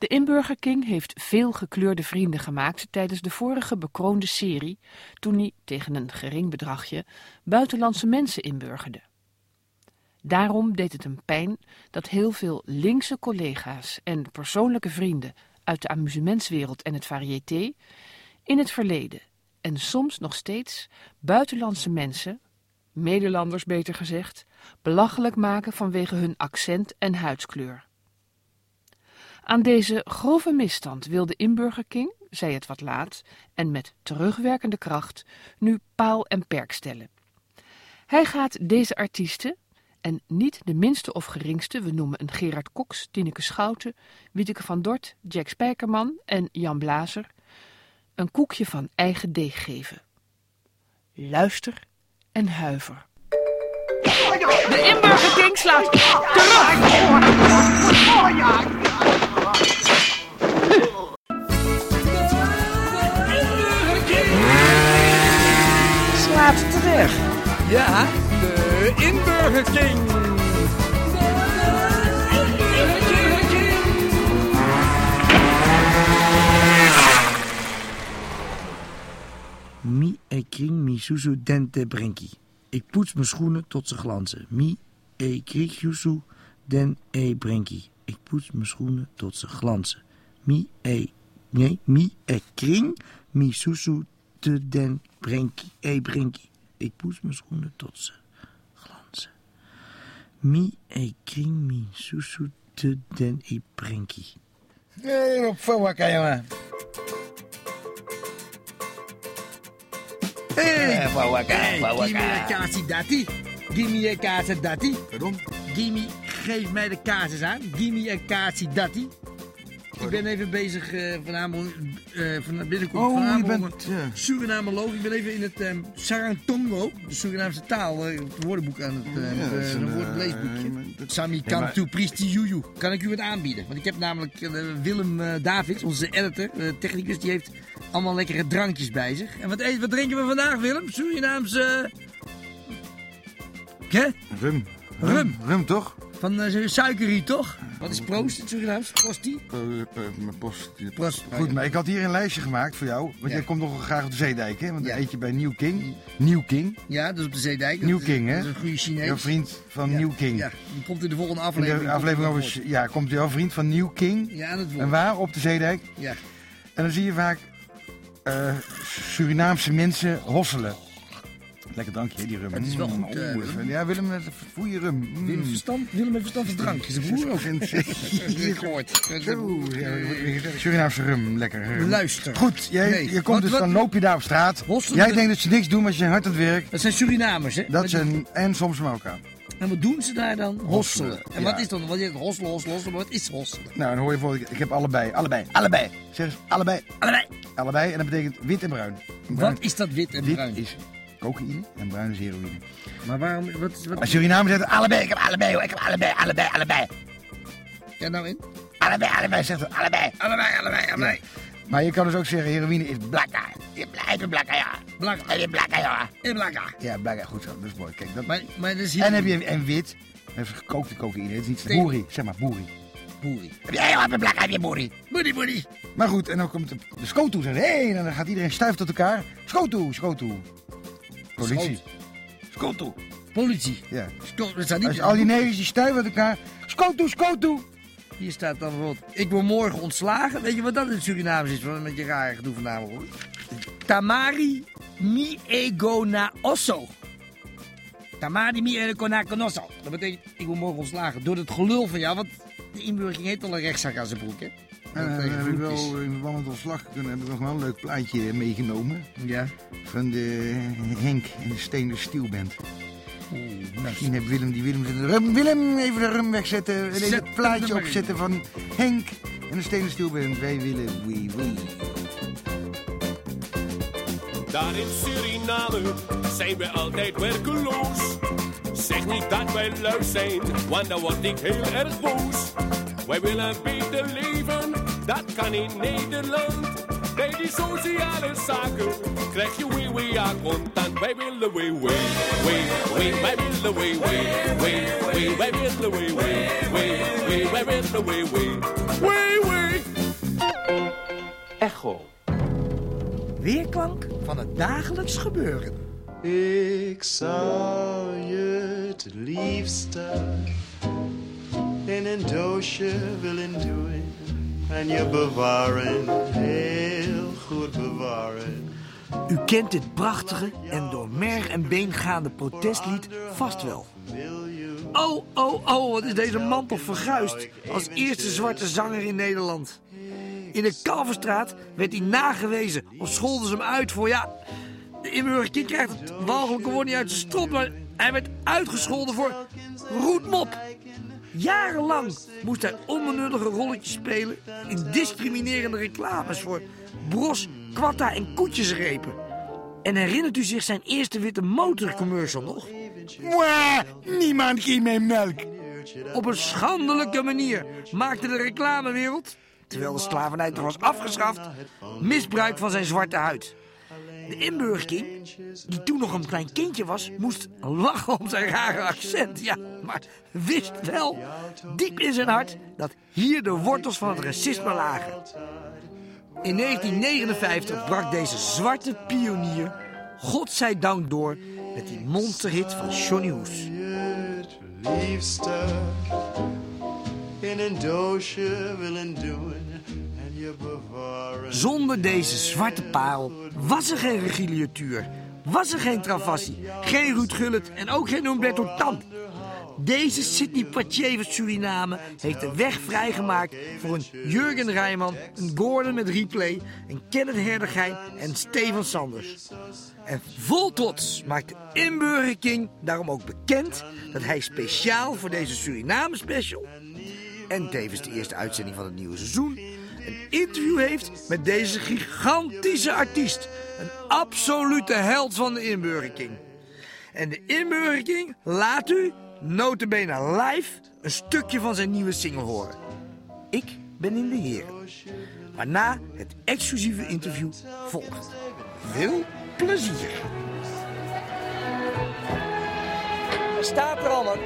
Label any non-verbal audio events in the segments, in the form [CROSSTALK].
De Inburger King heeft veel gekleurde vrienden gemaakt tijdens de vorige bekroonde serie, toen hij tegen een gering bedragje buitenlandse mensen inburgerde. Daarom deed het hem pijn dat heel veel linkse collega's en persoonlijke vrienden uit de amusementswereld en het variété in het verleden en soms nog steeds buitenlandse mensen, Nederlanders beter gezegd, belachelijk maken vanwege hun accent en huidskleur. Aan deze grove misstand wilde Inburger King, zij het wat laat en met terugwerkende kracht, nu paal en perk stellen. Hij gaat deze artiesten, en niet de minste of geringste, we noemen een Gerard Cox, Tineke Schouten, Wieteke van Dort, Jack Spijkerman en Jan Blazer, een koekje van eigen deeg geven. Luister en huiver. De Inburger King slaat Slaat Ja, de Inburger King. Mi e kring mi susu dente brenki. Ik poets mijn schoenen tot ze glanzen. Mi e krikjusu den e brenki. Ik poets mijn schoenen tot ze glanzen. Mi e... Nee, mi e kring mi susu te den brenki. E brenki. Ik poets mijn schoenen tot ze glanzen. Mi e kring mi susu te den e brenki. Hé, op Fawaka, jongen. Hé, Fawaka, Fawaka. kaartje dati. Gimme een kaartje dati. Pardon? Gimme, geef mij de kaartjes aan. Gimme een kaartje dati. Ik ben even bezig uh, vanavond, uh, van binnenkomt Oh, je vanavond. bent... ja. Surinamoloog. Ik ben even in het um, Sarangtongo, de Surinaamse taal, eh, het woordenboek aan het, uh, Ja, een, maar dat- Sami Ja, kan maar- to priesti juju. Kan ik u wat aanbieden? Want ik heb namelijk Willem Davids, onze editor, technicus, die heeft allemaal lekkere drankjes bij zich. En wat, eten, wat drinken we vandaag, Willem? Surinaamse... Hè? Rum. Rum. Rum, toch? Van uh, suikerie, toch? Wat is proost in Surinaams? Prostie? Eh, eh, mijn post. Prost. Goed, maar ik had hier een lijstje gemaakt voor jou. Want Ja. jij komt nog graag op de Zeedijk, hè? Want dan Ja. eet je bij Nieuw King. Nieuw King. Ja, dat is op de Zeedijk. Dat Nieuw is- King, hè? Dat is een goede Chinees. Jouw vriend van Ja. Nieuw King. Ja, die komt in de volgende In aflevering. de aflevering komt over... Ja, komt jouw vriend van Nieuw King. Ja, het woord. En waar? Op de Zeedijk. Ja. En dan zie je vaak eh, Surinaamse mensen hosselen. Lekker drankje, die rum. Het is wel Mm, goed, eh, ja, Willem, met goede rum. Mm. Willem verstand, Willem heeft verstand van drankjes. Zijn broer ook. [LAUGHS] Ik gehoord. Zo, ja, Surinaamse rum, lekker. rum. Luister. Goed, jij, Nee, je komt wat- dus, wat- dan loop je daar op straat. Jij de- denkt dat ze niks doen, maar ze zijn hard aan het werk. Dat zijn Surinamers, hè? Dat zijn, en soms Marokkaan. En wat doen ze daar dan? Hosselen. En ja. wat is dan? Je hosselen, hosselen, hosselen. Maar wat is hosselen? Nou, dan hoor je bijvoorbeeld, ik heb allebei, allebei, allebei. Zeg eens, allebei, Allebei. allebei. En dat betekent wit en bruin. Bruin- Wat is dat wit en bruin? is cocaïne en bruin is heroïne. Maar waarom? Wat wat? Als Suriname zegt allebei, ik heb allebei, hoor, ik heb allebei, allebei, allebei. Ja, nou in? Allebei, allebei, zegt het, allebei. Allebei, allebei, allebei. Maar je kan dus ook zeggen, heroïne is blakka. Je blijft blakka, ja. Blakka. Je blakka, ja. In blakka. Ja, blakka, goed zo, dat is mooi. Kijk, dat... Maar, maar dat is hier... En heb je en wit, dat is gekookte cocaïne, dat is niet Steen. boeri, zeg maar, boeri. Boeri. Heb jij heel blakka, heb je boeri. Boeri, boeri. Maar goed, en dan komt de, de toe, zegt, hé, hey, en dan gaat iedereen stuift tot elkaar. Scoot toe. Politie. Toe. Politie. Ja. Sco- Dat staat niet Als al die negers die stuiven elkaar, scoot toe. Hier staat dan bijvoorbeeld, ik word morgen ontslagen. Weet je wat dat in het Surinaams is? Wat met je rare gedoe vanavond hoor. Tamari mi ego na osso. Tamari mi ego na conosso. Dat betekent, ik word morgen ontslagen door het gelul van jou. Want de inburgering heeft al een rechtszaak aan zijn broek, hè? En Dat dan tegen heb ik wel in verband met ontslag kunnen, heb ik nog wel een leuk plaatje meegenomen. Ja. Van de Henk en de Stenen Stielband. Oeh, Misschien heeft Willem die Willem de rum. Willem, even de rum wegzetten. En even het plaatje opzetten van Henk en de Stenen Stielband. Wij willen wie wie. Daar in Suriname zijn we altijd werkeloos. Zeg niet dat wij lui zijn, want dan word ik heel erg boos. Wij willen beter leven, dat kan in Nederland. Bij die sociale zaken krijg je wee wee ja contant. Wij willen wee wee, wee wee, wij willen wee wee, wee wee, wij willen wee wee, wee wee, wij willen wee wee, wee wee. Echo. Weerklank van het dagelijks gebeuren. Ik zou je het liefste in een doosje willen doen en je bewaren, heel goed bewaren. U kent dit prachtige en door merg en been gaande protestlied vast wel. Oh, oh, oh, wat is deze man toch verguisd als eerste zwarte zanger in Nederland. In de Kalverstraat werd hij nagewezen of scholden ze hem uit voor, ja... De inburger krijgt het walgelijke woord niet uit zijn strot, maar hij werd uitgescholden voor roetmop. Jarenlang moest hij onbenullige rolletjes spelen in discriminerende reclames voor Bros, Quatta en koetjesrepen. En herinnert u zich zijn eerste witte motorcommercial nog? Mwah, niemand geeft mij melk. Op een schandelijke manier maakte de reclamewereld, terwijl de slavernij toch was afgeschaft, misbruik van zijn zwarte huid. De inburgering, die toen nog een klein kindje was, moest lachen om zijn rare accent. Ja, maar wist wel, diep in zijn hart, dat hier de wortels van het racisme lagen. In 1959 brak deze zwarte pionier, godzijdank door, met die monsterhit van Johnny Hoes. In een willen doen. Zonder deze zwarte parel was er geen regilituur, was er geen Travassi, geen Ruud Gullit en ook geen Umberto Tan. Deze Sidney Poitier van Suriname heeft de weg vrijgemaakt voor een Jurgen Rijman, een Gordon met replay, een Kenneth Herdergein en Steven Sanders. En vol trots maakt de Inburger King daarom ook bekend dat hij speciaal voor deze Suriname special en tevens de eerste uitzending van het nieuwe seizoen een interview heeft met deze gigantische artiest. Een absolute held van de Inburgering. En de Inburgering laat u, notabene live, een stukje van zijn nieuwe single horen. Ik ben in de heren. Waarna het exclusieve interview volgt. Veel plezier. Staat er al, man.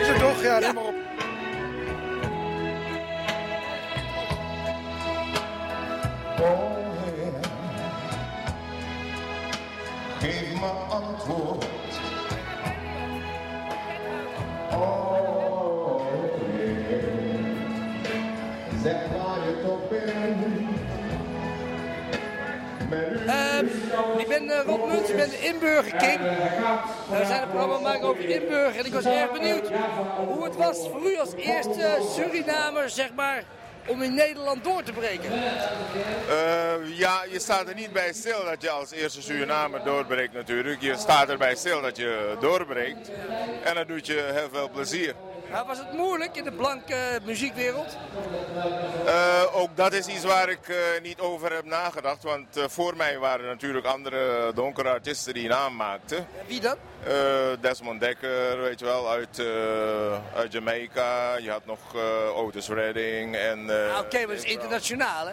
Is het toch? Ja, neem maar op. Geef me antwoord. Oh, yeah. Zeg waar je toch bent. Met u Ehm, ik ben eh, Rob Muntz, ik ben de Inburger King. Eh, we zijn een programma maken over Inburger en ik was erg benieuwd hoe het was voor u als eerste Surinamer, zeg maar, om in Nederland door te breken. Eh, ja, je staat er niet bij stil dat je als eerste Surinamer doorbreekt natuurlijk. Je staat erbij stil dat je doorbreekt. En dat doet je heel veel plezier. Maar was het moeilijk in de blanke muziekwereld? Eh, ook dat is iets waar ik eh, niet over heb nagedacht. Want eh, voor mij waren er natuurlijk andere donkere artiesten die naam maakten. Wie dan? Desmond Dekker, weet je wel, uit, uit Jamaica. Je had nog Otis Redding. En, Ah, Oké, maar het is internationaal, hè?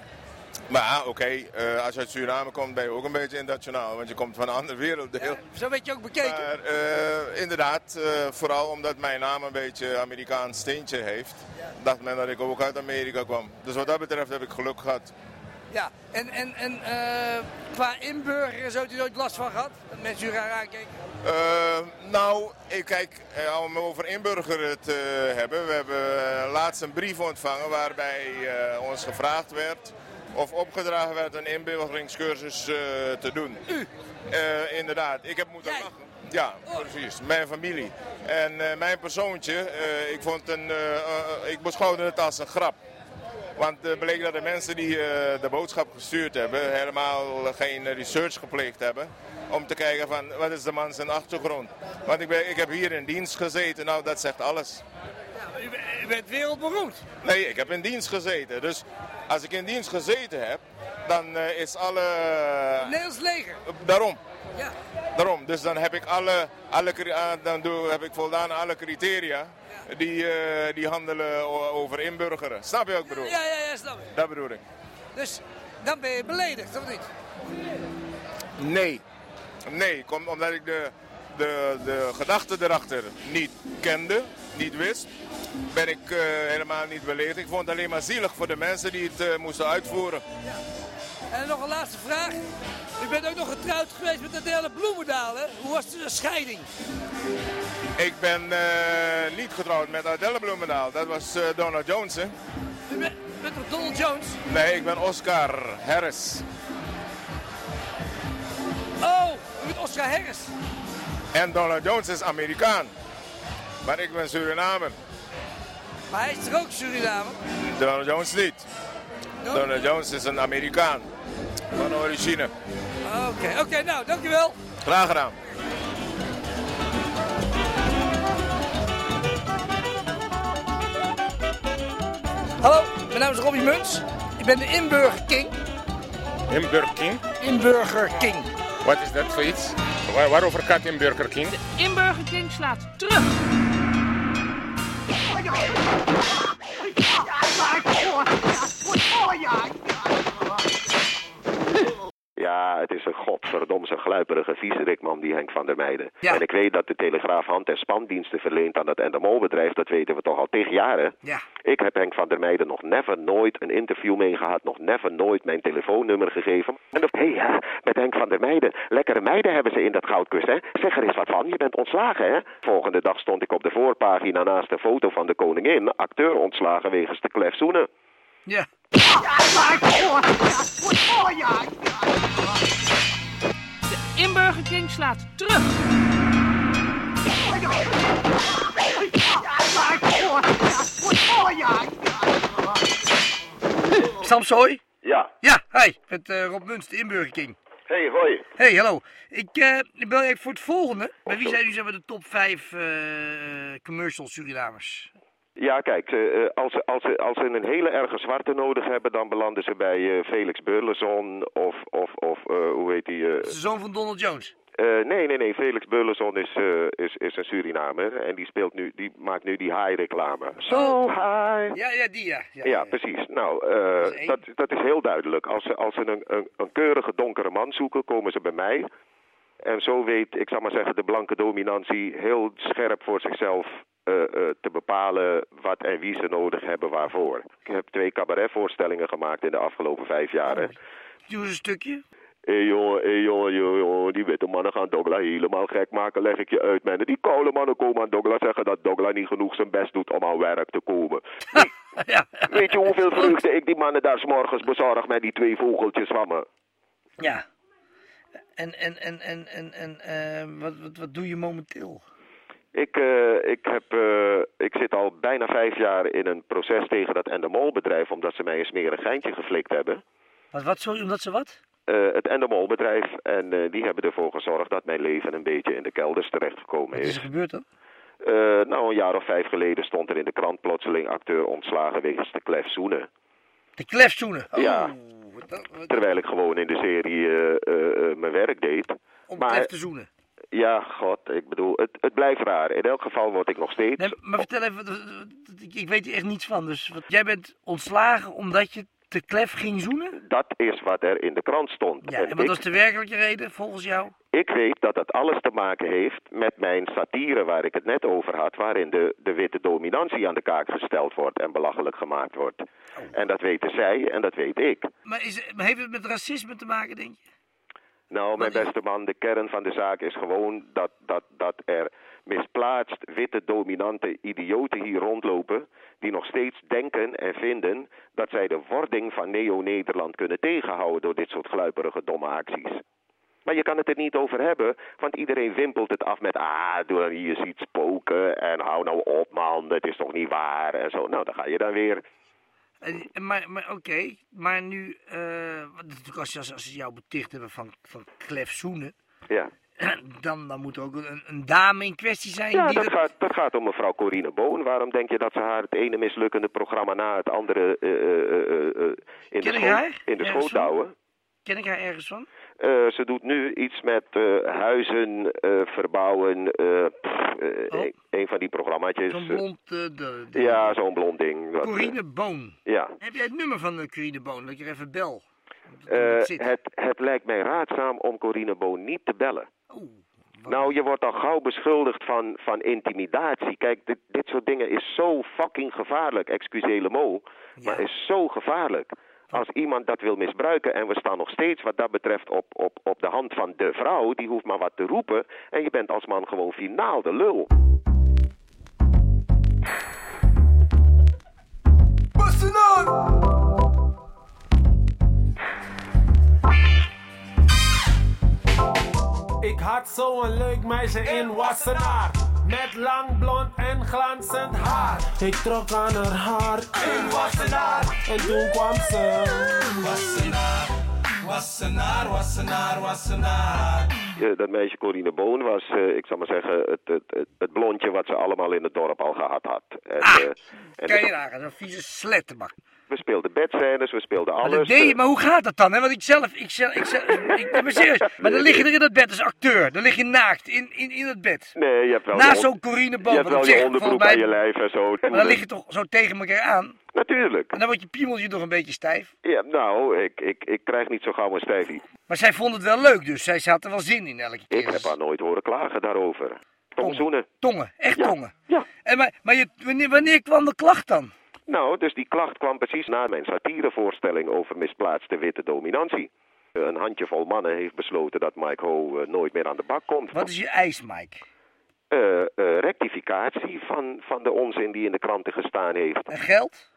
Maar oké, eh, als je uit Suriname komt ben je ook een beetje internationaal. Want je komt van een ander werelddeel. Zo werd je ook bekeken. Maar eh, inderdaad, eh, vooral omdat mijn naam een beetje Amerikaans steentje heeft, dacht men dat ik ook uit Amerika kwam. Dus wat dat betreft heb ik geluk gehad. Ja, en, en, en qua inburgeren zou u er ooit last van gehad? Dat mensen u raar aankeken? Nou, ik kijk, om over inburgeren te hebben. We hebben laatst een brief ontvangen waarbij ons gevraagd werd of opgedragen werd een inburgeringscursus eh, te doen. U? inderdaad, ik heb moeten Jij? lachen. Ja, precies. Mijn familie. En eh, mijn persoontje, eh, ik, vond een, eh, eh, ik beschouwde het als een grap. Want het bleek dat de mensen die eh, de boodschap gestuurd hebben helemaal geen research gepleegd hebben. Om te kijken van wat is de man zijn achtergrond. Want ik, ben, ik heb hier in dienst gezeten, nou dat zegt alles. U, u bent wereldberoemd. Nee, ik heb in dienst gezeten. Dus als ik in dienst gezeten heb, dan eh, is alle... Nederlands leger. Daarom. Ja. Daarom, dus dan heb ik alle, alle ah, dan doe, heb ik voldaan aan alle criteria die, eh, die handelen over inburgeren. Snap je wat ik bedoel? Ja, ja, ja, snap ik. Dat bedoel ik. Dus dan ben je beledigd, of niet? Nee. Nee, kom, omdat ik de, de, de gedachte erachter niet kende, niet wist. Ben ik eh, helemaal niet beledigd. Ik vond het alleen maar zielig voor de mensen die het eh, moesten uitvoeren. En nog een laatste vraag. U bent ook nog getrouwd geweest met Adele Bloemendaal, hè? Hoe was de scheiding? Ik ben eh, niet getrouwd met Adele Bloemendaal. Dat was Donald Jones, hè? U bent, bent toch Donald Jones? Nee, ik ben Oscar Harris. Oh, u bent Oscar Harris. En Donald Jones is Amerikaan. Maar ik ben Surinamer. Maar hij is toch ook Surinamer? Donald Jones niet. Donald Jones is een Amerikaan. Van origine. Oké, oké, nou, dankjewel. Graag gedaan. Hallo, mijn naam is Robbie Muns. Ik ben de Inburger King. In Burger King? Inburger King. Wat is dat voor iets? Waar, waarover gaat in Burger King? In Burger King slaat terug. What for you? Ja, het is een godverdomse gluiperige vieserikman, die Henk van der Meijden. Ja. En ik weet dat de Telegraaf hand- en spandiensten verleent aan het Endemol-bedrijf. Dat weten we toch al tig jaren. Ja. Ik heb Henk van der Meijden nog never nooit een interview mee gehad. Nog never nooit mijn telefoonnummer gegeven. En dan, hé hey, met Henk van der Meijden. Lekkere meiden hebben ze in dat goudkust, hè. Zeg er eens wat van, je bent ontslagen, hè. Volgende dag stond ik op de voorpagina naast een foto van de koningin. Acteur ontslagen wegens te klef zoenen. Ja. In Burger King slaat terug. Samsoy? Ja. Ja, hi. Met eh, Rob Muns, de Inburger King. Hey, hoi. Hey, hallo. Ik, eh, ik bel even voor het volgende. Bij wie zijn nu zeg maar, de top 5 eh commercial Surinamers? Ja, kijk, eh, eh, als, ze, als, ze, als ze een hele erge zwarte nodig hebben, dan belanden ze bij eh, Felix Burleson of, of, of hoe heet die? de zoon van Donald Jones. nee, nee, nee, Felix Burleson is, eh, is, is een Surinamer en die, speelt nu, die maakt nu die high-reclame. Zo high! Ja, ja, die ja. ja, Ja, precies. Nou, eh, Dat is dat, dat is heel duidelijk. Als ze, als ze een, een, een keurige donkere man zoeken, komen ze bij mij. En zo weet, ik zal maar zeggen, de blanke dominantie heel scherp voor zichzelf te bepalen wat en wie ze nodig hebben waarvoor. Ik heb twee cabaretvoorstellingen gemaakt in de afgelopen vijf jaar. hè. Doe eens een stukje. Hé jongen, hé jongen, jongen, jongen, die witte mannen gaan Dogla helemaal gek maken, leg ik je uit, man. Die koude mannen komen aan Dogla zeggen dat Dogla niet genoeg zijn best doet om aan werk te komen. [LAUGHS] ja. Weet je hoeveel vreugde ik die mannen daar 's morgens bezorg met die twee vogeltjes van me? Ja. En, en, en, en, en, en eh, wat, wat, wat doe je momenteel? Ik, eh, ik, heb, eh, ik zit al bijna vijf jaar in een proces tegen dat Endemol-bedrijf... omdat ze mij een smerig geintje geflikt hebben. Wat, wat sorry, omdat ze wat? Eh, het Endemol-bedrijf. En die hebben ervoor gezorgd dat mijn leven een beetje in de kelders terechtgekomen Wat is is. er gebeurd dan? Nou, een jaar of vijf geleden stond er in de krant plotseling acteur ontslagen wegens de klef zoenen. De klefzoenen. Oh, Ja. Terwijl ik gewoon in de serie mijn werk deed. om maar- klef te zoenen. Ja, god, ik bedoel, het, het blijft raar. In elk geval word ik nog steeds... Nee, maar vertel even, ik, weet hier echt niets van. Dus jij bent ontslagen omdat je te klef ging zoenen? Dat is wat er in de krant stond. Ja, En en wat ik- was de werkelijke reden volgens jou? Ik weet dat dat alles te maken heeft met mijn satire waar ik het net over had, waarin de, de witte dominantie aan de kaak gesteld wordt en belachelijk gemaakt wordt. En dat weten zij en dat weet ik. Maar, is, maar heeft het met racisme te maken, denk je? Nou, mijn beste man, de kern van de zaak is gewoon dat, dat, dat er misplaatst witte dominante idioten hier rondlopen die nog steeds denken en vinden dat zij de wording van Neo-Nederland kunnen tegenhouden door dit soort gluiperige domme acties. Maar je kan het er niet over hebben, want iedereen wimpelt het af met ah, doe je ziet spoken en hou nou op man, het is toch niet waar en zo. Nou, dan ga je dan weer En- Maar, maar oké, maar nu, eh, natuurlijk als, als, als ze jou beticht hebben van, van klef zoenen, ja. [CLEARS THROAT] dan, dan moet er ook een, een dame in kwestie zijn Ja, die dat dat... gaat, dat gaat om mevrouw Corine Boon. Waarom denk je dat ze haar het ene mislukkende programma na het andere eh, eh, in, de Ken schoot, in de Ja, schoot houden? Ken ik haar ergens van? Eh, ze doet nu iets met eh, huizen eh, verbouwen. pff, Oh. een, een van die programmaatjes. Zo'n blond... de, de- ja, zo'n blond ding. Corine Boon. ja. Heb jij het nummer van Corine Boon? Dat ik er even bel. Zit. het, het lijkt mij raadzaam om Corine Boon niet te bellen. Nou, je wordt al gauw beschuldigd van, van intimidatie. Kijk, dit, dit soort dingen is zo fucking gevaarlijk. Excuseer le mot. Maar is zo gevaarlijk. Als iemand dat wil misbruiken en we staan nog steeds wat dat betreft op, op, op de hand van de vrouw, die hoeft maar wat te roepen en je bent als man gewoon finaal de lul. Ik had zo'n leuk meisje in Wassenaar. Met lang blond en glanzend haar. Ik trok aan haar hart in Wassenaar. En toen kwam ze. Wassenaar, Wassenaar, Wassenaar, Wassenaar. Eh, dat meisje Corine Boon was, eh, ik zal maar zeggen, het, het, het, het blondje wat ze allemaal in het dorp al gehad had. En, Ah, eh, en Kan je zo'n vieze slettenbak. We speelden bedscènes, we speelden alles. je, maar hoe gaat dat dan? Hè? Want ik zelf, ik zelf, ik zelf, ik ben serieus. Maar dan lig je er in dat bed als acteur. Dan lig je naakt in, in, in het bed. Nee, je hebt wel Naast zo'n Corine Boon, Je hebt wel je onderbroek volgens mij- aan je lijf en zo. Maar dan lig je toch zo tegen elkaar aan. Natuurlijk. En dan wordt je piemeltje nog een beetje stijf. Ja, nou, ik, ik, ik krijg niet zo gauw een stijfie. Maar zij vond het wel leuk, dus zij had er wel zin in elke keer. Ik heb haar nooit horen klagen daarover. Tongzoenen. Tongen, echt Ja. tongen. Ja. En maar maar je, wanneer, wanneer kwam de klacht dan? Nou, dus die klacht kwam precies na mijn satirevoorstelling over misplaatste witte dominantie. Eh, Een handjevol mannen heeft besloten dat Mike Ho eh, nooit meer aan de bak komt. Wat is je eis, Mike? Eh, rectificatie van, van de onzin die in de kranten gestaan heeft. En geld?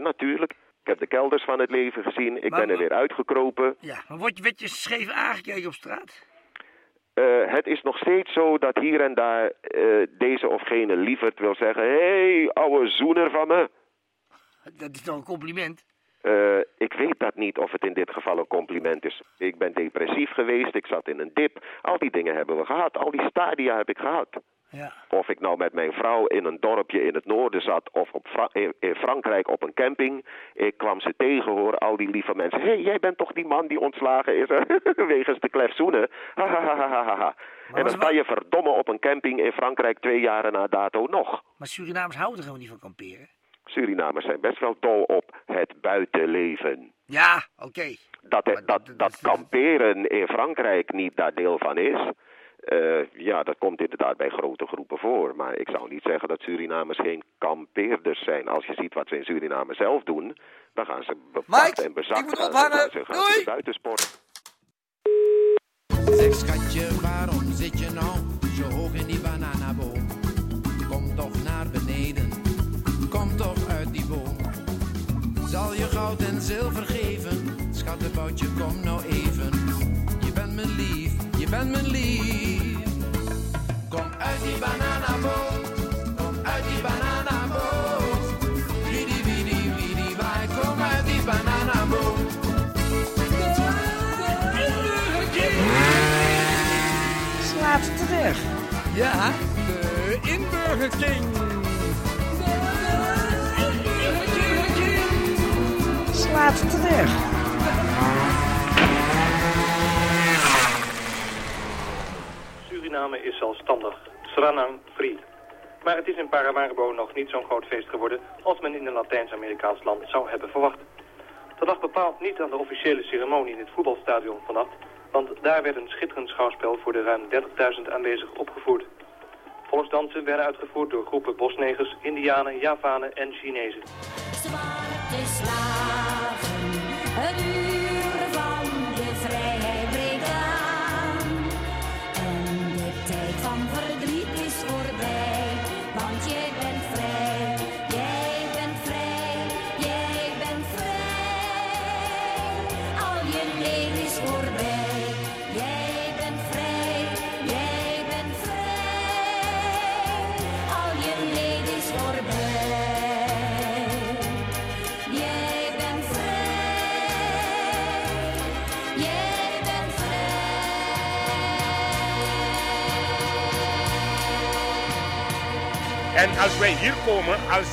Natuurlijk. Ik heb de kelders van het leven gezien. Ik Maar- ben er weer uitgekropen. Ja, maar word je, werd je scheef aangekeken op straat? Het is nog steeds zo dat hier en daar deze of gene lieverd wil zeggen... Hé, hey, ouwe zoener van me. Dat is toch een compliment? Eh, ik weet dat niet of het in dit geval een compliment is. Ik ben depressief geweest, ik zat in een dip. Al die dingen hebben we gehad, al die stadia heb ik gehad. Ja. Of ik nou met mijn vrouw in een dorpje in het noorden zat of op Fra- in, Frankrijk op een camping. Ik kwam ze tegen hoor, al die lieve mensen. Hé, hey, jij bent toch die man die ontslagen is [LAUGHS] wegens de klef zoenen? Ha, ha, ha, ha, ha, ha. En dan sta je verdomme op een camping in Frankrijk twee jaren na dato nog. Maar Surinamers houden er gewoon niet van kamperen. Surinamers zijn best wel dol op het buitenleven. Ja, oké. Dat, dat, dat kamperen in Frankrijk niet daar deel van is, eh, ja, dat komt inderdaad bij grote groepen voor. Maar ik zou niet zeggen dat Surinamers geen kampeerders zijn. Als je ziet wat ze in Suriname zelf doen, dan gaan ze bepakt en bezakt. ik moet ze- ophangen. gaan ze- gaan ze Doei. Zeg schatje, waarom zit je nou zo hoog in die bananaboom? Kom toch naar beneden, toch uit die boom. Zal je goud en zilver geven, schattenboutje, kom nou even. Je bent mijn lief, je bent mijn lief. Kom uit die bananaboom, kom uit die bananaboom. Widi, widi, widi, wij, kom uit die bananaboom. Slaat terug. Ja, de Inburger King. Slaat terug. Suriname is zelfstandig, Suriname free. Maar het is in Paramaribo nog niet zo'n groot feest geworden als men in een Latijns-Amerikaans land zou hebben verwacht. Dat lag bepaald niet aan de officiële ceremonie in het voetbalstadion vannacht, want daar werd een schitterend schouwspel voor de ruim 30.000 aanwezigen opgevoerd. Volksdansen werden uitgevoerd door groepen bosnegers, indianen, Javanen en Chinezen. Zwarte slaven, het En als wij hier komen als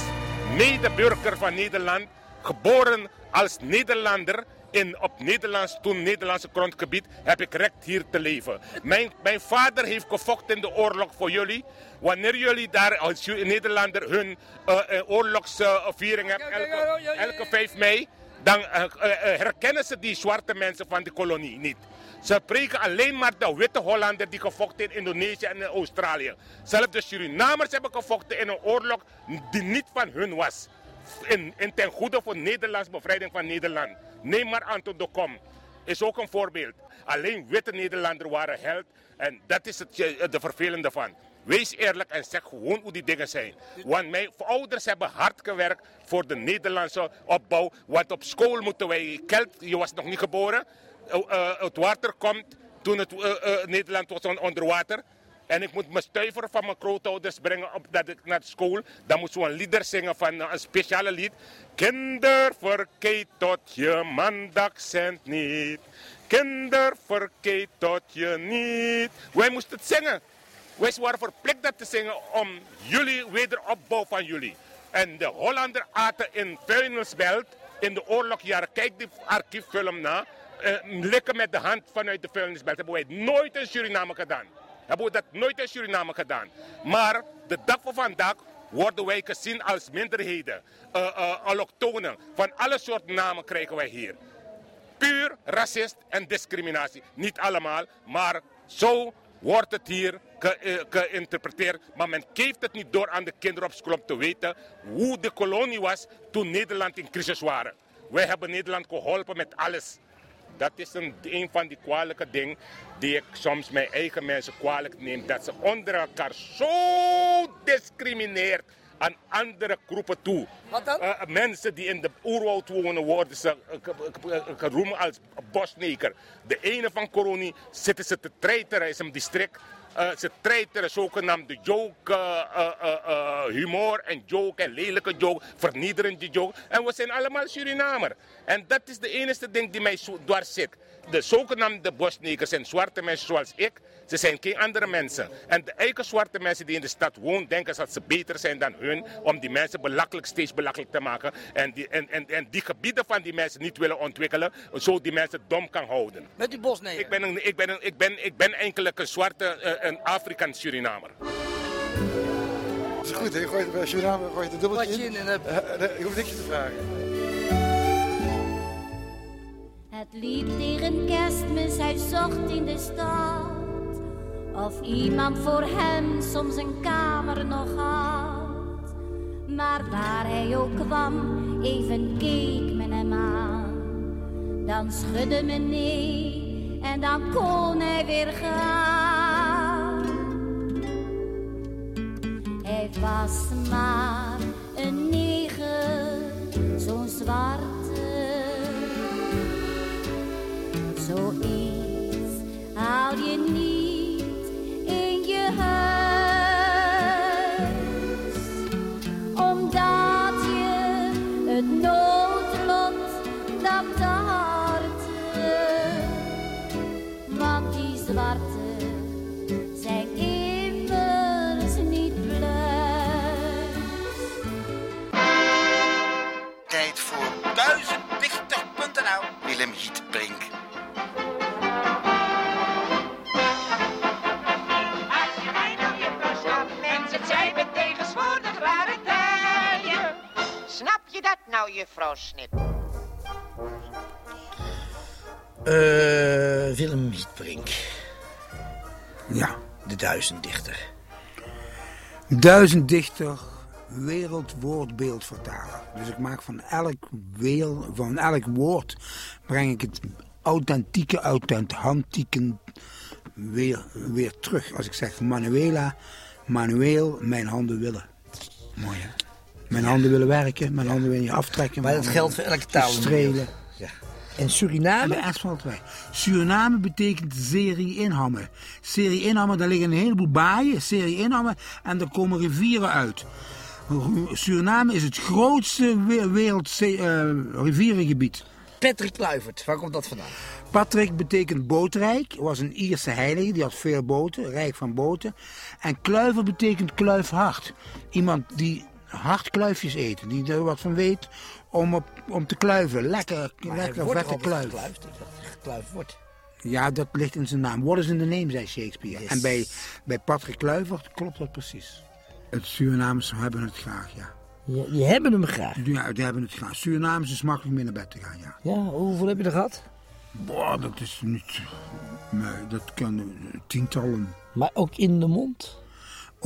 medeburger van Nederland, geboren als Nederlander in, op Nederlands, toen Nederlandse grondgebied, heb ik recht hier te leven. Mijn, mijn vader heeft gevochten in de oorlog voor jullie. Wanneer jullie daar als Nederlander hun eh, eh, oorlogsviering hebben, elke, elke 5 mei, dan eh, eh, eh, herkennen ze die zwarte mensen van de kolonie niet. Ze preken alleen maar de witte Hollander die gevochten in Indonesië en Australië. Zelfs de Surinamers hebben gevochten in een oorlog die niet van hun was. In, in ten goede voor Nederlands bevrijding van Nederland. Neem maar Anton de Kom. Is ook een voorbeeld. Alleen witte Nederlanders waren held. En dat is het, de vervelende van. Wees eerlijk en zeg gewoon hoe die dingen zijn. Want mijn ouders hebben hard gewerkt voor de Nederlandse opbouw. Want op school moeten wij... Kelt, je was nog niet geboren. Eh, eh, het water komt toen het, eh, Nederland was on- onder water. En ik moet mijn stuiver van mijn grootouders brengen op, dat ik naar school. Dan moet zo'n lieder zingen van een speciale lied. Kinder, verkeet tot je mandag zendt niet. Kinder, verkeet tot je niet. Wij moesten het zingen. Wij waren verplicht dat te zingen om jullie wederopbouw van jullie. En de Hollander aten in vuilnisbelt in de oorlogjaren. Kijk die archieffilm na. likken met de hand vanuit de vuilnisbelt. Hebben wij nooit in Suriname gedaan. Hebben we dat nooit in Suriname gedaan. Maar de dag van vandaag worden wij gezien als minderheden. eh, allochtonen. Van alle soorten namen krijgen wij hier. Puur racist en discriminatie. Niet allemaal, maar zo wordt het hier geïnterpreteerd. Maar men geeft het niet door aan de kinderen op school om te weten hoe de kolonie was toen Nederland in crisis waren. Wij hebben Nederland geholpen met alles. Dat is een, een van die kwalijke dingen die ik soms mijn eigen mensen kwalijk neem. Dat ze onder elkaar zo discrimineert aan andere groepen toe. Wat dan? Eh, mensen die in de oerwoud wonen worden ze eh, ge- ge- ge- geroemd als bosneker. De ene van Coroni zitten ze te treiteren, is een district. Eh, ze treiteren zogenaamde joke, eh, eh, humor en joke en lelijke joke, vernederende joke. En we zijn allemaal Surinamer. En dat is de enige ding die mij dwars zit. De zogenaamde bosnekers zijn zwarte mensen zoals ik. Ze zijn geen andere mensen. En de eigen zwarte mensen die in de stad wonen, denken dat ze beter zijn dan hun. Om die mensen belachelijk, steeds belachelijk te maken. En die, en, en, en die gebieden van die mensen niet willen ontwikkelen. Zo die mensen dom kan houden. Met die bosneger. Ik ben, een, ik ben, een, ik ben, ik ben zwarte, een Afrikaans Surinamer. Dat is goed, hè? Je gooit het bij Suriname, gooi je het dubbeltje Wat je in. in hebt. Eh, eh, je hoeft niks te vragen. Het liep tegen kerstmis, hij zocht in de stad Of iemand voor hem soms een kamer nog had Maar waar hij ook kwam, even keek men hem aan Dan schudde men nee en dan kon hij weer gaan Hij was maar een neger, zo'n zwarte. Zoiets haal je niet juffrouw Snip? Eh, Willem Hietbrink. Ja, de duizenddichter. Duizenddichter, wereldwoordbeeldvertaler. Dus ik maak van elk, weel, van elk woord breng ik het authentieke, authentieke weer, weer terug. Als ik zeg Manuela, Manueel, mijn handen willen. Mooi hè? Mijn handen willen werken, mijn handen willen je aftrekken. Maar dat geldt voor elke taal. Strelen. Ja. En Suriname? En de S valt weg. Suriname betekent serie inhammen. Serie inhammen, daar liggen een heleboel baaien, serie inhammen, en er komen rivieren uit. Suriname is het grootste we- wereld eh, rivierengebied. Patrick Kluivert, waar komt dat vandaan? Patrick betekent bootrijk, was een Ierse heilige, die had veel boten, rijk van boten. En kluiver betekent kluifhard. Iemand die hard kluifjes eet, die er wat van weet om, op, om te kluiven. Lekker, Maar lekker vette kluif. gekluifd. Dat gekluifd wordt. Ja, dat ligt in zijn naam. What is in the name, zei Shakespeare. Yes. En bij, bij Patrick Kluivert klopt dat precies. Het Surinamers hebben het graag, ja. Die, die hebben hem graag. Ja, die hebben het graag. Surinamers is makkelijk mee naar bed te gaan, ja. Ja, hoeveel heb je er gehad? Boah, dat is niet... Nee, dat kan eh, tientallen. Maar ook in de mond?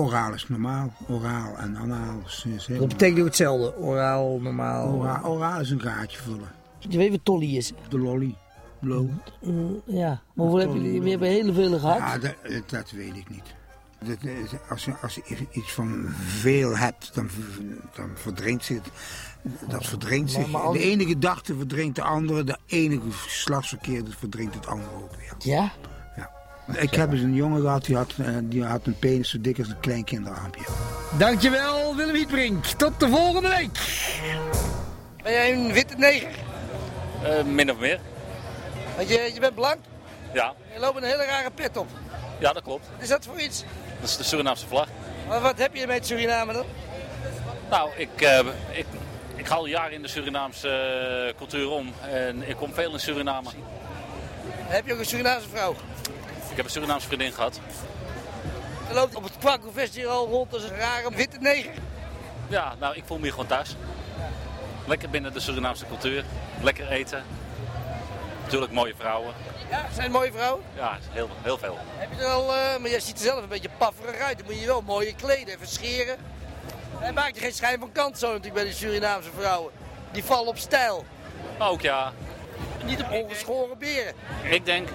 Oraal is normaal. Oraal en anaal is, Dat betekent ook hetzelfde. Oraal, normaal. Oraal, oraal is een gaatje vullen. Je weet wat tolly is? De lolly. Blow. Mm, ja, maar hoeveel heb je? We hebben hele veel gehad. Ja, dat, dat weet ik niet. Dat, als, je, als je iets van veel hebt, dan, dan verdrinkt zich het. Dat verdrinkt Maar- zich. De ene gedachte verdrinkt de andere. De ene geslachtsverkeer dat verdrinkt het andere ook weer. Ja? Ik heb eens een jongen gehad, die had, eh, die had een penis zo dik als een klein kinderarmpje. Dankjewel, Willem Wietbrink. Tot de volgende week. Ben jij een witte neger? Eh, min of meer. Want je, je bent blank. Ja. Je loopt een hele rare pet op. ja, dat klopt. Wat is dat voor iets? Dat is de Surinaamse vlag. Maar wat heb je met Suriname dan? Nou, ik, eh, ik, ik ga al jaren in de Surinaamse cultuur om. En ik kom veel in Suriname. Heb je ook een Surinaamse vrouw? Ik heb een Surinaamse vriendin gehad. Je loopt op het Kwaku Festival rond als een rare witte neger. Ja, nou, ik voel me hier gewoon thuis. Lekker binnen de Surinaamse cultuur. Lekker eten. Natuurlijk mooie vrouwen. Ja, zijn het mooie vrouwen? Ja, heel, heel veel. Heb je er al, eh, maar jij ziet er zelf een beetje pafferig uit. Dan moet je wel mooie kleden, even scheren. Hij maakt je geen schijn van kant zo natuurlijk bij die Surinaamse vrouwen. Die vallen op stijl. Ook ja, Niet op ongeschoren beren. ik denk,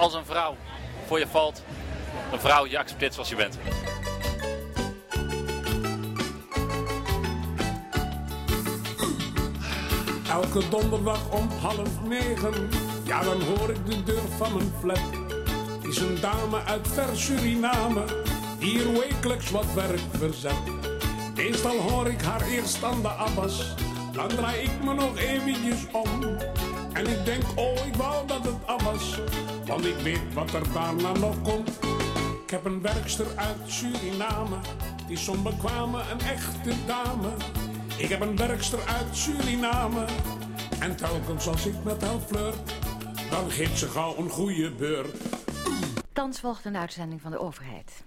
als een vrouw voor je valt, een vrouw je accepteert zoals je bent. Elke donderdag om half negen, ja dan hoor ik de deur van mijn flat. Is een dame uit ver Suriname, hier wekelijks wat werk verzet. Meestal hoor ik haar eerst aan de abbas, dan draai ik me nog eventjes om. En ik denk, oh ik wou dat het af was, want ik weet wat er daarna nog komt. Ik heb een werkster uit Suriname, die is onbekwame, een echte dame. Ik heb een werkster uit Suriname, en telkens als ik met haar flirt, dan geeft ze gauw een goede beurt. Thans volgt een uitzending van de overheid.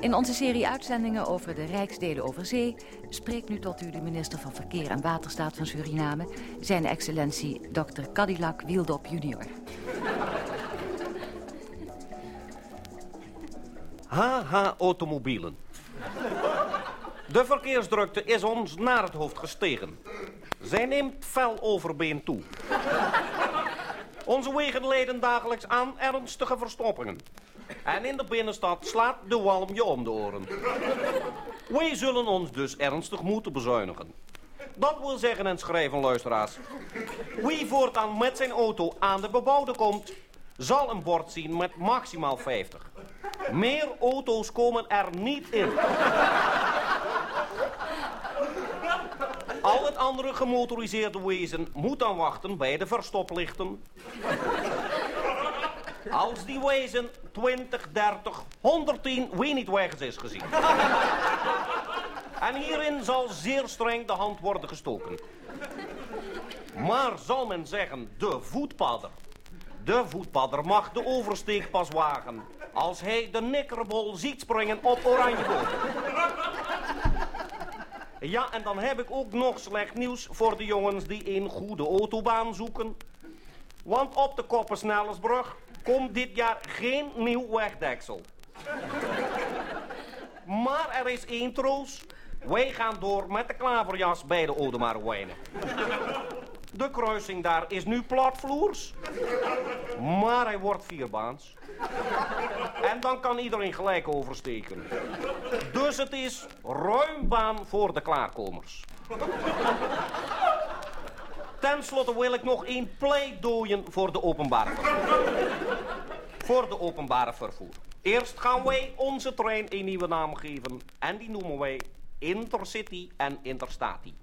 In onze serie uitzendingen over de Rijksdelen over zee spreekt nu tot u de minister van Verkeer en Waterstaat van Suriname, zijn excellentie Dr. Cadillac Wieldop junior. HH Automobielen. De verkeersdrukte is ons naar het hoofd gestegen. Zij neemt fel over been toe. Onze wegen leiden dagelijks aan ernstige verstoppingen. En in de binnenstad slaat de walm je om de oren. Wij zullen ons dus ernstig moeten bezuinigen. Dat wil zeggen en schrijven, luisteraars. Wie voortaan met zijn auto aan de bebouwde komt, zal een bord zien met maximaal 50. Meer auto's komen er niet in. Al het andere gemotoriseerde wezen moet dan wachten bij de verstoplichten. Als die wezen 20, 30, 110 wie niet wegens is gezien. En hierin zal zeer streng de hand worden gestoken. Maar zal men zeggen, de voetpadder. De voetpadder mag de oversteek pas wagen als hij de nikkerbol ziet springen op oranje boot. Ja, en dan heb ik ook nog slecht nieuws voor de jongens die een goede autobaan zoeken. Want op de Koppersnellersbrug komt dit jaar geen nieuw wegdeksel. Maar er is één troost. Wij gaan door met de klaverjas bij de Odemarwijnen. De kruising daar is nu platvloers. Maar hij wordt vierbaans. En dan kan iedereen gelijk oversteken. Dus het is ruim baan voor de klaarkomers. Ten slotte wil ik nog één pleidooien voor de openbare. Voor de openbare vervoer. Eerst gaan wij onze trein een nieuwe naam geven. En die noemen wij Intercity en Interstati.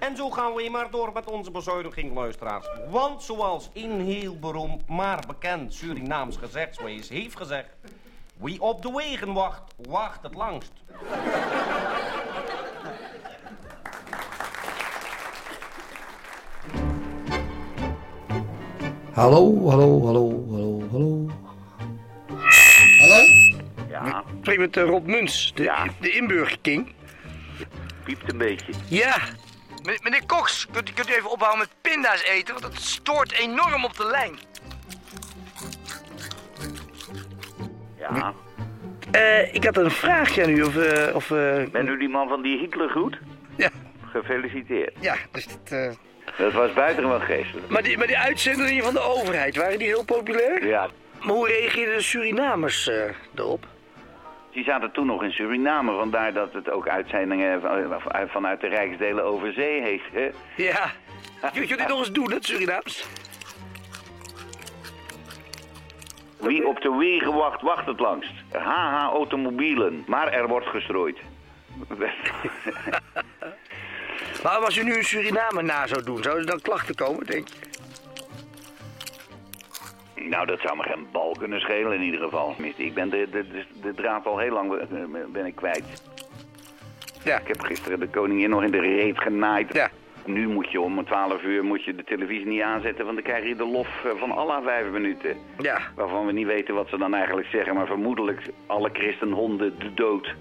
En zo gaan we maar door met onze bezuiniging, luisteraars. Want zoals een heel beroemd, maar bekend Surinaams gezechtswees heeft gezegd... Wie op de wegen wacht, wacht het langst. Hallo, hallo, hallo, hallo, hallo. Hallo? Ja. Ik spreek met eh, Rob Muns, de, de inburgerking. Piept een beetje. Ja. Meneer, Cox, kunt, u- kunt u even ophouden met pinda's eten? Want dat stoort enorm op de lijn. Ja. Eh, ik had een vraagje aan u of... eh, of eh, Ben u die man van die Hitlergroet? Ja. Gefeliciteerd. Ja, dus dat... eh, Dat was buitengewoon geestelijk. Maar die, maar die uitzendingen van de overheid, waren die heel populair? Ja. Maar hoe reageerden de Surinamers eh, erop? Die zaten toen nog in Suriname, vandaar dat het ook uitzendingen van- van- vanuit de Rijksdelen over zee heeft. Hè? Ja. Kun je dit nog eens doen, het Surinaams? Wie op de wegen wacht, wacht het langst. HH automobielen, maar er wordt gestrooid. [LAUGHS] Maar als u nu een Suriname na zou doen, zouden er dan klachten komen, denk je? Nou, dat zou me geen bal kunnen schelen in ieder geval. Ik ben de, de, de, de draad al heel lang eh, ben ik kwijt. Ja. Ik heb gisteren de koningin nog in de reet genaaid. Ja. Nu moet je om 12 uur moet je de televisie niet aanzetten, want dan krijg je de lof eh, van Allah vijf minuten. Ja. Waarvan we niet weten wat ze dan eigenlijk zeggen, maar vermoedelijk alle christenhonden de dood.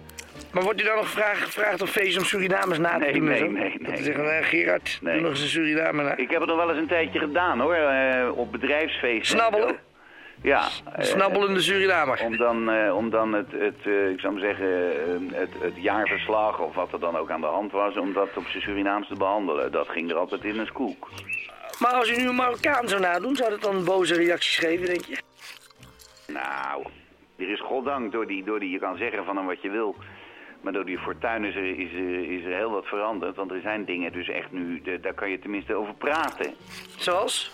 Maar wordt u dan nog gevraagd, gevraagd om feest om Surinamers na te Nee, doen? en nee, zo? nee, Dat nee. ze zeggen, eh, Gerard, doe nog eens een Suriname na. Ik heb het nog wel eens een tijdje gedaan hoor, eh, op bedrijfsfeesten. Snabbelen? Ja. eh, Snabbelende Surinamer. Om dan, om dan het, het ik zou maar zeggen, het, het jaarverslag of wat er dan ook aan de hand was, om dat op zijn Surinaams te behandelen. Dat ging er altijd in een skoek. Maar als u nu een Marokkaan zou nadoen, zou dat dan boze reacties geven, denk je? Nou, er is goddank door die, door die, je kan zeggen van hem wat je wil. Maar door die fortuin is er, is, er, is er heel wat veranderd. Want er zijn dingen dus echt nu, daar kan je tenminste over praten. Zoals?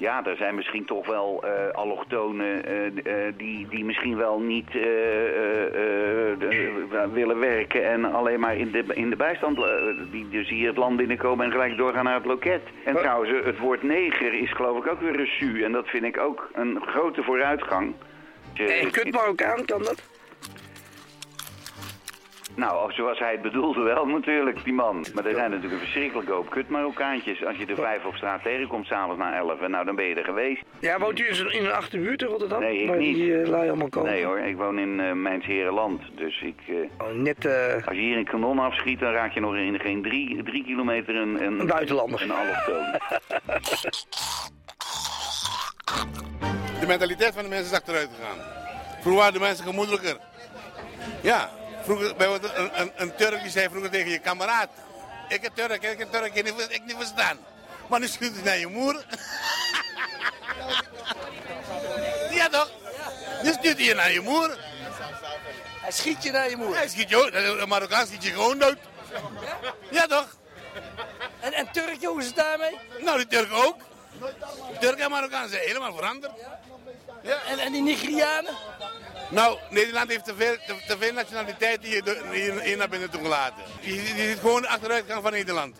Ja, er zijn misschien toch wel eh, allochtonen eh, eh, die, die misschien wel niet willen werken en alleen maar in de, in de bijstand, die dus hier het land binnenkomen en gelijk doorgaan naar het loket. En trouwens, eh, het woord neger is geloof ik ook weer reçu en dat vind ik ook een grote vooruitgang. En kut Marokkaan, kan dat? Nou, zoals hij het bedoelde wel natuurlijk, die man. Maar er zijn natuurlijk een verschrikkelijke hoop kut Marokkaantjes. Als je er vijf op straat tegenkomt, s'avonds na elf, nou dan ben je er geweest. Ja, woont u in een achterbuurt in Rotterdam? Nee, ik waar niet. die uh, lui allemaal komen? Nee hoor, ik woon in eh Mijns Herenland. Dus ik... eh, Oh, net... eh, Als je hier een kanon afschiet, dan raak je nog in geen drie, drie kilometer een... Een, Een buitenlander. Een allochtoon. De mentaliteit van de mensen is achteruit gegaan. Vroeger waren de mensen gemoedelijker. Ja, vroeger, bijvoorbeeld een, een, een Turk die zei vroeger tegen je kameraad. Ik ben Turk, ik ben Turk, ik niet, ik niet verstaan. Maar nu schuurt hij naar je moeder. [LAUGHS] ja toch? Nu stuurt hij je naar je moeder. Hij schiet je naar je moeder. Hij schiet je ook, een Marokkaan schiet je gewoon dood. Ja toch? En, en Turk, hoe is het daarmee? Nou, die Turk ook. Turk en Marokkaan zijn helemaal veranderd. Ja. En, en die Nigerianen? Nou, Nederland heeft te veel, te, te veel nationaliteiten hier, hier, hier naar binnen toegelaten. Je, je ziet gewoon de achteruitgang van Nederland.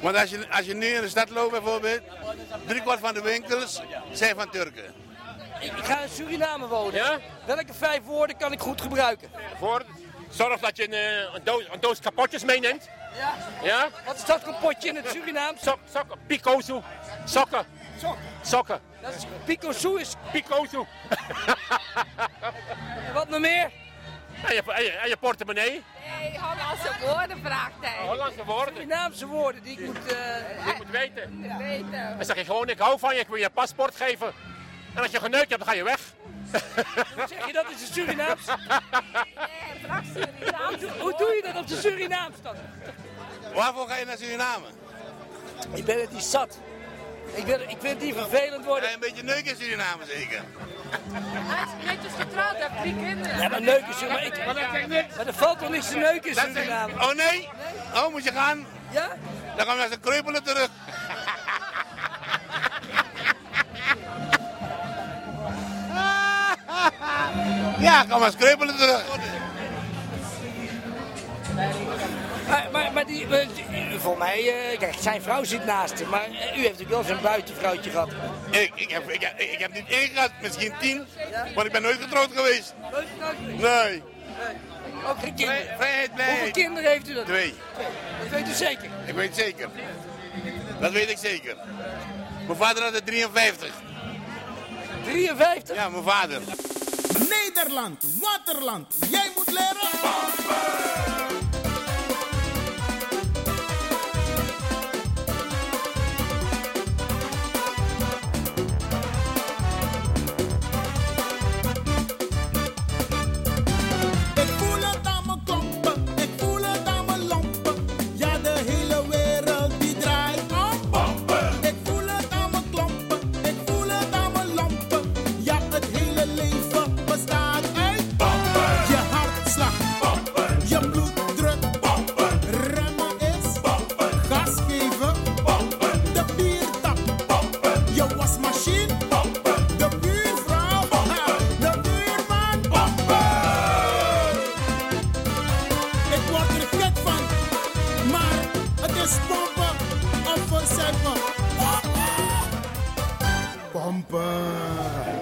Want als je, als je nu in de stad loopt bijvoorbeeld, driekwart van de winkels zijn van Turken. Ik, ga in Suriname wonen. Welke vijf woorden kan ik goed gebruiken? Voor, zorg dat je een, eh, een, doos, een doos kapotjes meeneemt. Ja. Ja? Wat is dat kapotje in het Surinaams? Sok, sokken, picozo, sokken. Sokken. Dat is picozo is... Picozo. En wat nog meer? En je, en je, en je portemonnee. Nee, Hollandse woorden vraagt hij. Hollandse woorden. Surinaamse woorden die ik moet... eh, Je moet weten. Weten. Dan zeg je gewoon, ik hou van je, ik wil je paspoort geven. En als je geneukt hebt, dan ga je weg. Hoe zeg je dat in het Surinaams? [LAUGHS] Nee, vraag Surinaams. Hoe, hoe doe je dat op de Surinaams dan? Waarvoor ga je naar Suriname? Ik ben het niet zat. Ik, ben, ik vind het niet vervelend worden. Je een beetje neuken in Suriname zeker? Hij is netjes getrouwd, hij heeft drie kinderen. Ja, maar neuken is... Maar, ik, maar er valt toch niks te neuken in Dat Suriname? Oh nee? Oh, moet je gaan? Ja? Dan gaan we naar zijn kreupelen terug. [LAUGHS] Ja, ga maar kreupelen terug. Maar, maar, maar die, maar die- voor mij, eh, kijk, zijn vrouw zit naast hem, maar eh, u heeft natuurlijk wel zo'n buitenvrouwtje gehad. Ik, ik, heb, ik, ik heb niet één gehad, misschien tien, maar ik ben nooit getrouwd geweest. Nooit getrouwd geweest? Nee. Ook geen kinderen? Vrij- vrijheid, blijheid. Hoeveel kinderen heeft u dan? Twee. Dat weet u zeker? Ik weet zeker. Dat weet ik zeker. Mijn vader had er 53. 53? Ja, mijn vader. Nederland, Waterland, jij moet leren.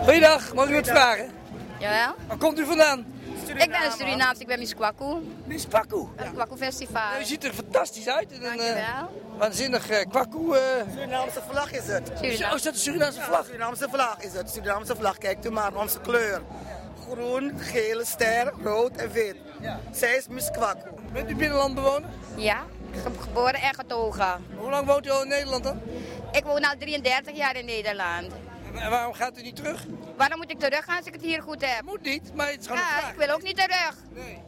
Goeiedag, mag ik u wat vragen? Jawel. Waar komt u vandaan? Ik ben een Surinaams, ik ben Miss Kwaku. Miss Kwaku? Het Kwaku Festival. U ziet er fantastisch uit. Een eh, Dankjewel. waanzinnig eh, kwaku. eh. Surinaamse vlag is het. Surinaam. Oh, is dat de Surinaamse vlag? Surinaamse vlag is het. Surinaamse vlag, kijk u maar, onze kleur. Groen, gele ster, rood en wit. Zij is Miss Kwaku. Bent u binnenlandbewoner? Ja, ge- geboren en getogen. Hoe lang woont u al in Nederland dan? Ik woon al 33 jaar in Nederland. En waarom gaat u niet terug? Waarom moet ik terug gaan als ik het hier goed heb? Moet niet, maar het is gewoon een Ja, vraag. ik wil ook niet terug.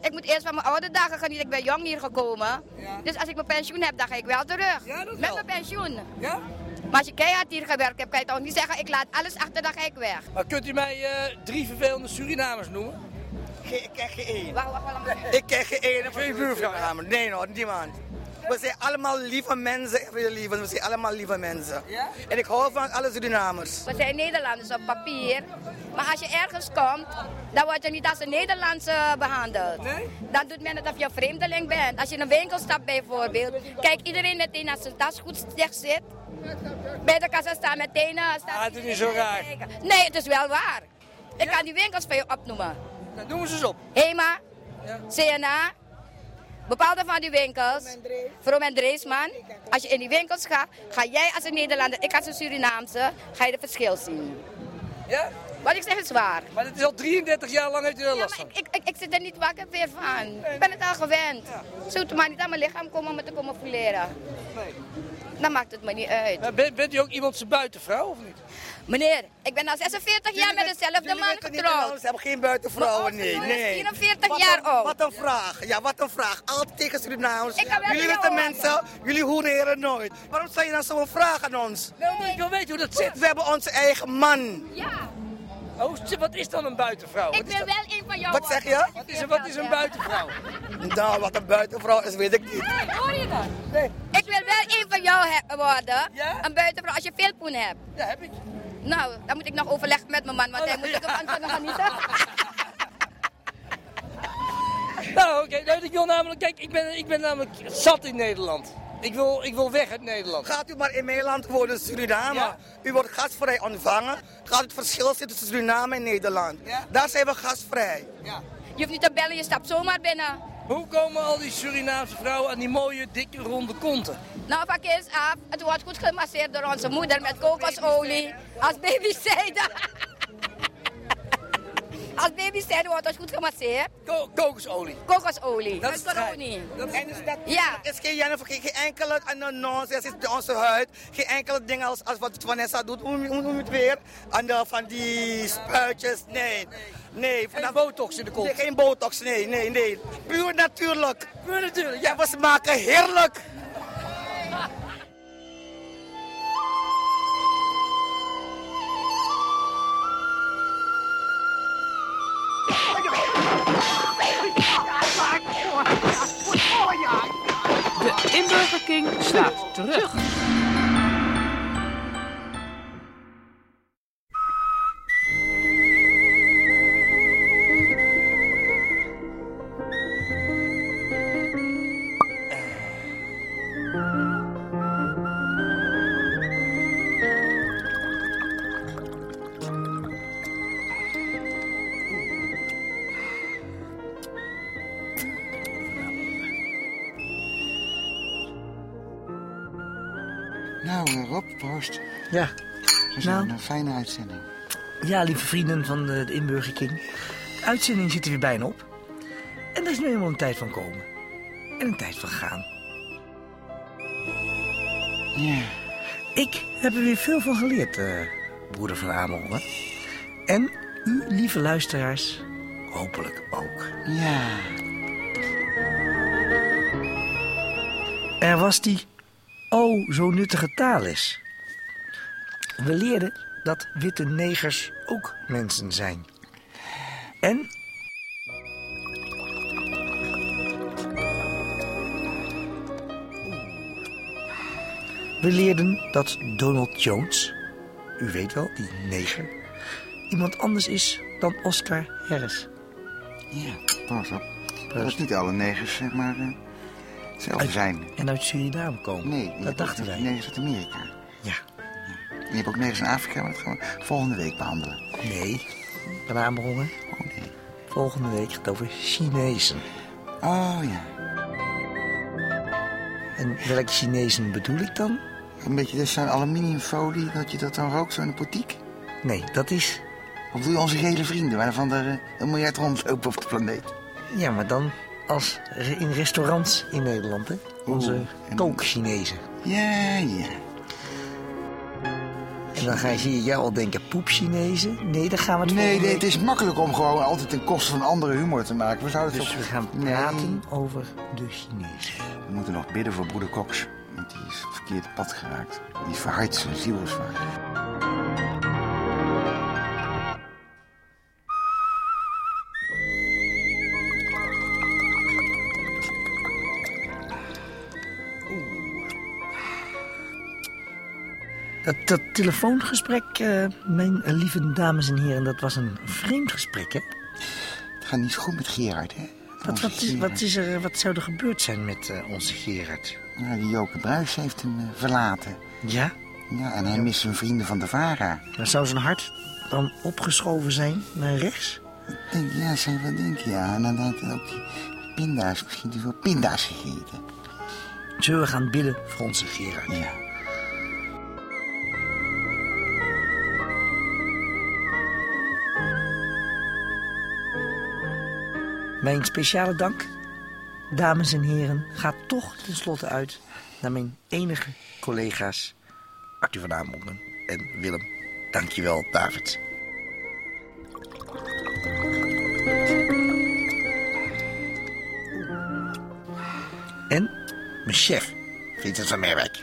Ik moet eerst van mijn oude dagen genieten. Ik ben jong hier gekomen. Dus als ik mijn pensioen heb, dan ga ik wel terug. Met mijn pensioen. Ja? Maar als je keihard hier gewerkt hebt, kan je toch niet zeggen, ik laat alles achter, dan ga ik weg. Maar kunt u mij eh, drie vervelende Surinamers noemen? Ge- Ik ken geen één. Wacht, wacht, wacht. Ik ken geen één van je buurvrouw. Nee, hoor, niemand. We zijn allemaal lieve mensen, lieve. We zijn allemaal lieve mensen. En ik hou van alle Surinamers. We zijn Nederlanders op papier. Maar als je ergens komt, dan word je niet als een Nederlandse behandeld. Dan doet men het of je een vreemdeling bent. Als je in een winkel stapt bijvoorbeeld, kijk iedereen meteen als zijn tas goed dicht zit. Bij de kassa staan meteen... eh, Staat Ah, het is niet zo raar. Nee, het is wel waar. Ik kan die winkels voor je opnoemen. Dan noemen ze eens op. Hema, CNA, bepaalde van die winkels. Vroom en Dreesman. Als je in die winkels gaat, ga jij als een Nederlander, ik als een Surinaamse, ga je het verschil zien. Ja? Wat ik zeg is waar. Maar het is al 33 jaar lang heeft u er last van. Ik, ik, ik zit er niet wakker weer van. Ik ben het al gewend. Zo het maar niet aan mijn lichaam komen om me te komen fouilleren. Dan maakt het me niet uit. Maar bent, bent u ook iemand zijn buitenvrouw of niet? Meneer, ik ben al 46 jaar met dezelfde man getrouwd. Ze hebben geen buitenvrouwen, nee. Nee. is 44 Wat jaar oud. Wat een vraag. Ja, wat een vraag. Altijd tegen Surinamers. Wel Jullie jou mensen, jullie hoereren nooit. Waarom zou je dan zo'n vraag aan ons? ik wil weten hoe dat zit. We hebben onze eigen man. Ja. Oh, wat is dan een buitenvrouw? Ik wil wel een van jou Wat zeg je? Wat is, een, wat is een buitenvrouw? Nou, wat een buitenvrouw is, weet ik niet. Hoor je dat? Ik wil wel een van jou worden. Een buitenvrouw als je veel poen hebt. Ja, heb ik. Nou, dan moet ik nog overleggen met mijn man, want hij moet ook van kunnen genieten. Nou, oké. nee, ik wil namelijk... Kijk, ik ben, ik ben namelijk zat in Nederland. Ik wil, ik wil weg uit Nederland. Gaat u maar in mijn land wonen, Suriname. U wordt gastvrij ontvangen. Gaat het verschil zitten tussen Suriname en Nederland. Daar zijn we gastvrij. Je hoeft niet te bellen, je stapt zomaar binnen. Hoe komen al die Surinaamse vrouwen aan die mooie, dikke, ronde konten? Nou, van kees af. Het wordt goed gemasseerd door onze moeder met kokosolie. Als baby zeiden. [LAUGHS] Als baby wordt het goed gemasseerd. kokosolie? Kokosolie. Dat is gek. coronie. En dat, Ja. Het is geen, Jennifer, geen, geen enkele nonsens is bij onze huid. Geen enkele dingen als, als wat Vanessa doet. Hoe, noem je het weer? En de, van die spuitjes. Nee. Nee. Geen botox in de kont. Nee, geen botox. Nee, nee, nee. Puur natuurlijk. Puur natuurlijk, ja. we smaken heerlijk. De inburgerking slaat terug. Ja. Is Nou. een fijne uitzending. Ja, lieve vrienden van de, de Inburger King. De uitzending zit er weer bijna op. En er is nu eenmaal een tijd van komen. En een tijd van gaan. Ja. Ik heb er weer veel van geleerd, eh, broeder van Amerongen. En u, lieve luisteraars, hopelijk ook. Ja. Er was die oh zo nuttige taalles. We leerden dat witte negers ook mensen zijn. En we leerden dat Donald Jones, u weet wel, die neger, iemand anders is dan Oscar Harris. Ja, pas op. Dat niet alle negers, zeg maar, eh, hetzelfde Uit- zijn. En uit Suriname komen. Nee, dat dachten wij. negers uit Amerika. Ja. Je hebt ook negers in Afrika, maar dat gaan we volgende week behandelen. Nee, Amerongen. Oh nee. Volgende week gaat het over Chinezen. Oh ja. En welke Chinezen bedoel ik dan? Een beetje dus zo'n aluminiumfolie, dat je dat dan rookt, zo in de portiek? Nee, dat is... Of doe je onze gele vrienden, waarvan er eh, een miljard rondlopen op de planeet? Ja, maar dan als in restaurants in Nederland, hè? Onze kook-Chinezen. Ja, ja. En dan ga je, zie je jou al denken, poep-Chinezen? Nee, dan gaan we het Nee, nee, het is makkelijk om gewoon altijd ten koste van andere humor te maken. We zouden het Dus we gaan Nee. praten over de Chinezen. We moeten nog bidden voor broeder Cox. Want die is op het verkeerde pad geraakt. Die is verhard, zijn ziel is verhard. Dat, dat telefoongesprek, eh, mijn lieve dames en heren, dat was een vreemd gesprek, hè? Het gaat niet goed met Gerard, hè? Wat, wat, is, wat, is er, wat zou er gebeurd zijn met eh, onze Gerard? Ja, die Joke Bruis heeft hem eh, verlaten. Ja? Ja, en hij mist zijn vrienden van de VARA. Maar zou zijn hart dan opgeschoven zijn naar rechts? Ik denk, ja, zou je wel denken, ja. En dan had hij ook die pinda's, misschien veel pinda's gegeten. Zullen we gaan bidden voor onze Gerard? Ja. Mijn speciale dank, dames en heren, gaat toch tenslotte uit naar mijn enige collega's Arthur van Amerongen en Willem. Dankjewel, David. En mijn chef, Vincent van Merwijk.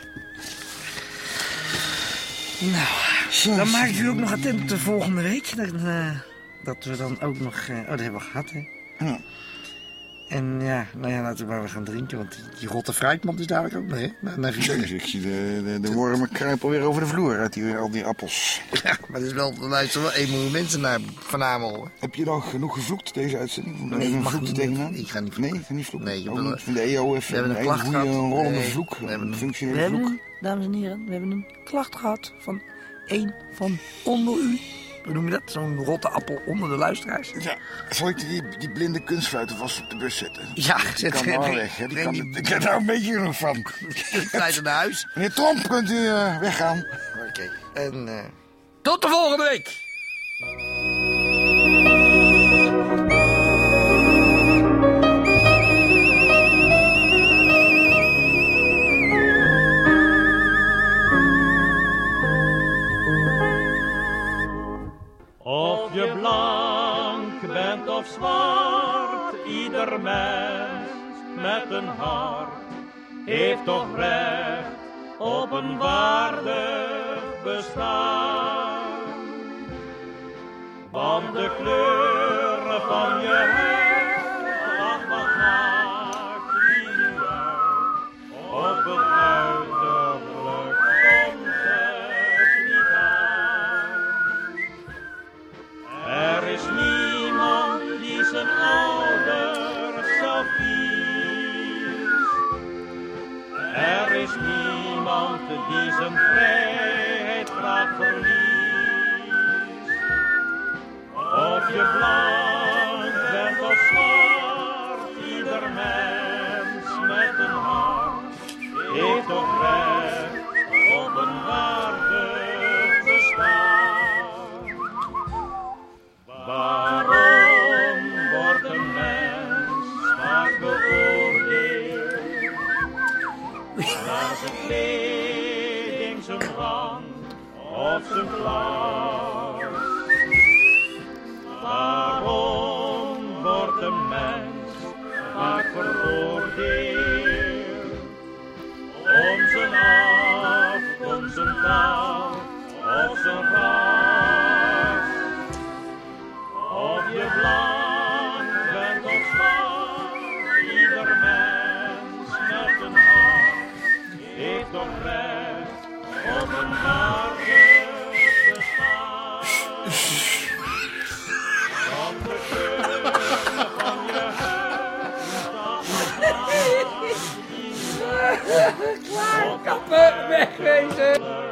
Nou, dan maak ik u ook nog attent op de volgende week. Dat, eh, dat we dan ook nog... eh, oh, dat hebben we gehad, hè? Ja. En ja, nou ja, laten we maar weer gaan drinken. Want die, die rotte fruitmand is dadelijk ook nog, hè? Na, na vier Jezus, ik zie de, de, de wormen kruipen weer over de vloer uit die, al die appels. Ja, maar er is wel, er luisteren wel 1 miljoen mensen naar. Heb je dan genoeg gevloekt, deze uitzending? Nee, even ik een mag niet tegenaan? Ik ga niet Nee, ik ga niet vloeken. Nee, ik Ook wil- niet van de EO We even hebben een een klacht goede gehad. rollende Nee, vloek. We hebben Een een, functionele we hebben vloek. een, dames en heren, we hebben een klacht gehad van één van onder u. Hoe noem je dat? Zo'n rotte appel onder de luisteraars. Ja, zal ik die, die blinde kunstfluiten vast op de bus zetten? Ja, zet- kan wel breng- weg. Hè? Die breng kan, die- ik heb daar een beetje genoeg van. [LAUGHS] Fluiten naar huis. Meneer Tromp, kunt u eh, weggaan? Oké, en eh, tot de volgende week! Zwart, ieder mens met een hart heeft toch recht op een waardig bestaan. Want de kleuren van je huid, Er is niemand die zijn vrijheid graag verliest. Of zijn Klaar, kappen, wegwezen.